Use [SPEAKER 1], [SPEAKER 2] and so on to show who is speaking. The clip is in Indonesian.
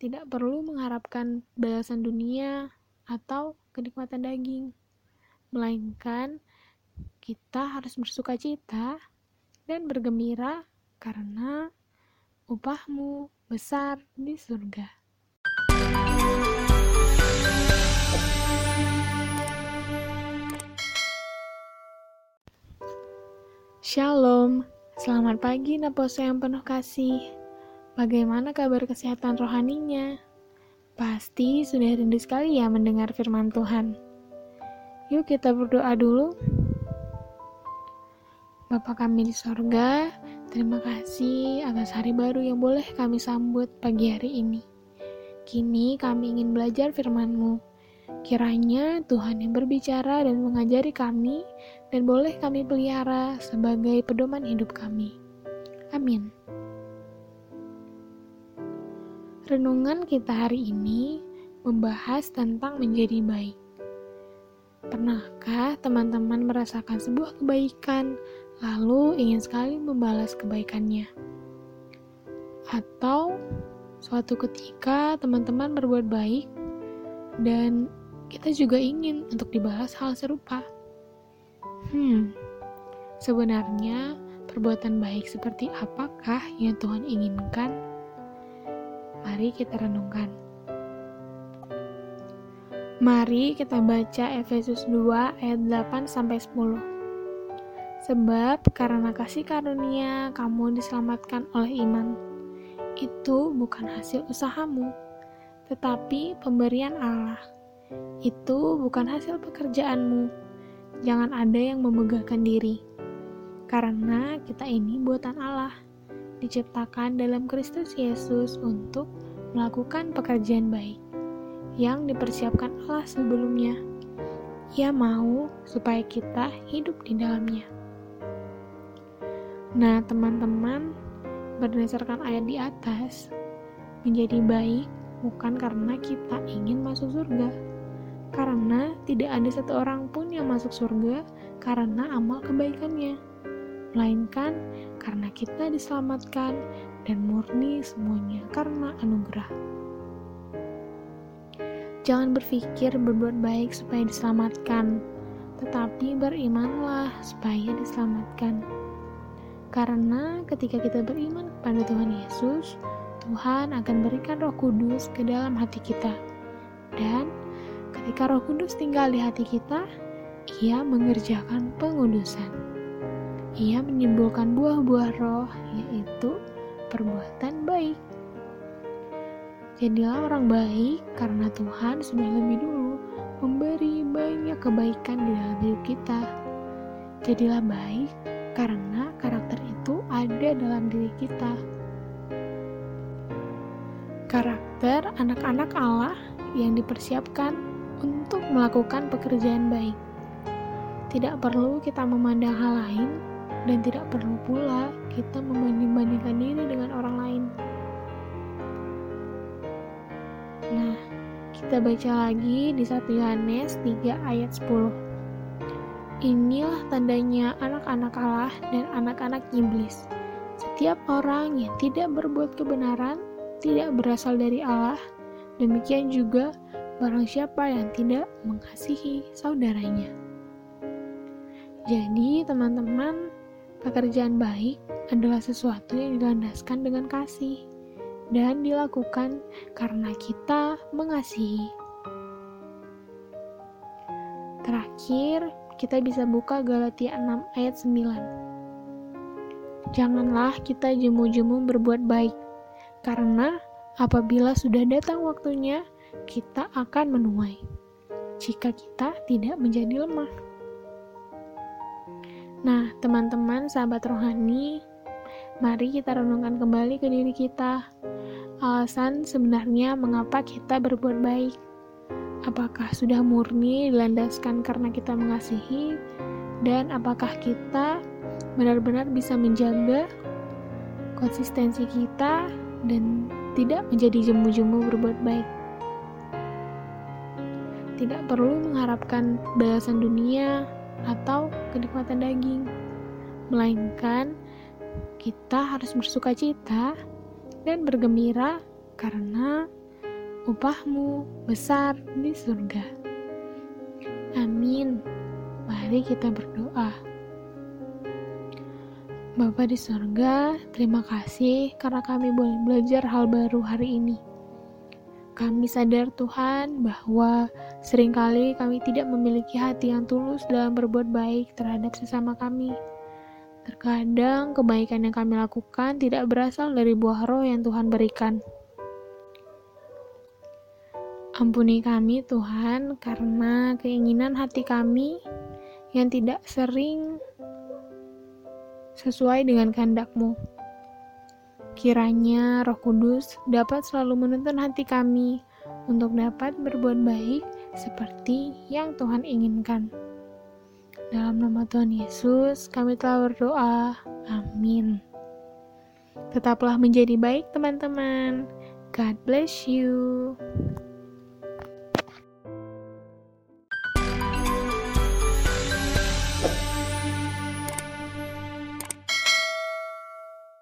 [SPEAKER 1] tidak perlu mengharapkan balasan dunia atau kenikmatan daging, melainkan kita harus bersuka cita dan bergembira karena upahmu besar di surga. Shalom, selamat pagi Naposo yang penuh kasih. Bagaimana kabar kesehatan rohaninya? Pasti sudah rindu sekali ya mendengar firman Tuhan. Yuk kita berdoa dulu. Bapa kami di sorga, terima kasih atas hari baru yang boleh kami sambut pagi hari ini. Kini kami ingin belajar firman-Mu. Kiranya Tuhan yang berbicara dan mengajari kami dan boleh kami pelihara sebagai pedoman hidup kami. Amin. Renungan kita hari ini membahas tentang menjadi baik. Pernahkah teman-teman merasakan sebuah kebaikan, lalu ingin sekali membalas kebaikannya? Atau suatu ketika teman-teman berbuat baik dan kita juga ingin untuk dibalas hal serupa. Hmm, sebenarnya perbuatan baik seperti apakah yang Tuhan inginkan? Mari kita renungkan. Mari kita baca Efesus 2 ayat 8 sampai 10. Sebab karena kasih karunia kamu diselamatkan oleh iman. Itu bukan hasil usahamu, tetapi pemberian Allah itu bukan hasil pekerjaanmu. Jangan ada yang memegahkan diri. Karena kita ini buatan Allah, diciptakan dalam Kristus Yesus untuk melakukan pekerjaan baik yang dipersiapkan Allah sebelumnya. Ia mau supaya kita hidup di dalamnya. Nah, teman-teman, berdasarkan ayat di atas, menjadi baik bukan karena kita ingin masuk surga, karena tidak ada satu orang pun yang masuk surga karena amal kebaikannya, melainkan karena kita diselamatkan dan murni semuanya karena anugerah. Jangan berpikir berbuat baik supaya diselamatkan, tetapi berimanlah supaya diselamatkan. Karena ketika kita beriman kepada Tuhan Yesus, Tuhan akan berikan Roh Kudus ke dalam hati kita, dan Ketika Roh Kudus tinggal di hati kita, Ia mengerjakan pengudusan. Ia menimbulkan buah-buah roh, yaitu perbuatan baik. Jadilah orang baik karena Tuhan sudah lebih dulu memberi banyak kebaikan di dalam hidup kita. Jadilah baik karena karakter itu ada dalam diri kita. Karakter anak-anak Allah yang dipersiapkan untuk melakukan pekerjaan baik. Tidak perlu kita memandang hal lain dan tidak perlu pula kita membanding-bandingkan diri dengan orang lain. Nah, kita baca lagi di 1 Yohanes 3 ayat 10. Inilah tandanya anak-anak Allah dan anak-anak iblis. Setiap orang yang tidak berbuat kebenaran tidak berasal dari Allah, demikian juga barang siapa yang tidak mengasihi saudaranya. Jadi, teman-teman, pekerjaan baik adalah sesuatu yang dilandaskan dengan kasih dan dilakukan karena kita mengasihi. Terakhir, kita bisa buka Galatia 6 ayat 9. Janganlah kita jemu-jemu berbuat baik, karena apabila sudah datang waktunya, kita akan menuai jika kita tidak menjadi lemah. Nah, teman-teman, sahabat rohani, mari kita renungkan kembali ke diri kita. Alasan sebenarnya mengapa kita berbuat baik. Apakah sudah murni dilandaskan karena kita mengasihi dan apakah kita benar-benar bisa menjaga konsistensi kita dan tidak menjadi jemu-jemu berbuat baik tidak perlu mengharapkan balasan dunia atau kenikmatan daging, melainkan kita harus bersuka cita dan bergembira karena upahmu besar di surga. Amin. Mari kita berdoa. Bapa di surga, terima kasih karena kami boleh belajar hal baru hari ini. Kami sadar Tuhan bahwa sering kali kami tidak memiliki hati yang tulus dalam berbuat baik terhadap sesama kami. Terkadang kebaikan yang kami lakukan tidak berasal dari buah roh yang Tuhan berikan. Ampuni kami Tuhan karena keinginan hati kami yang tidak sering sesuai dengan kehendak-Mu. Kiranya Roh Kudus dapat selalu menuntun hati kami untuk dapat berbuat baik seperti yang Tuhan inginkan. Dalam nama Tuhan Yesus, kami telah berdoa. Amin. Tetaplah menjadi baik, teman-teman. God bless you.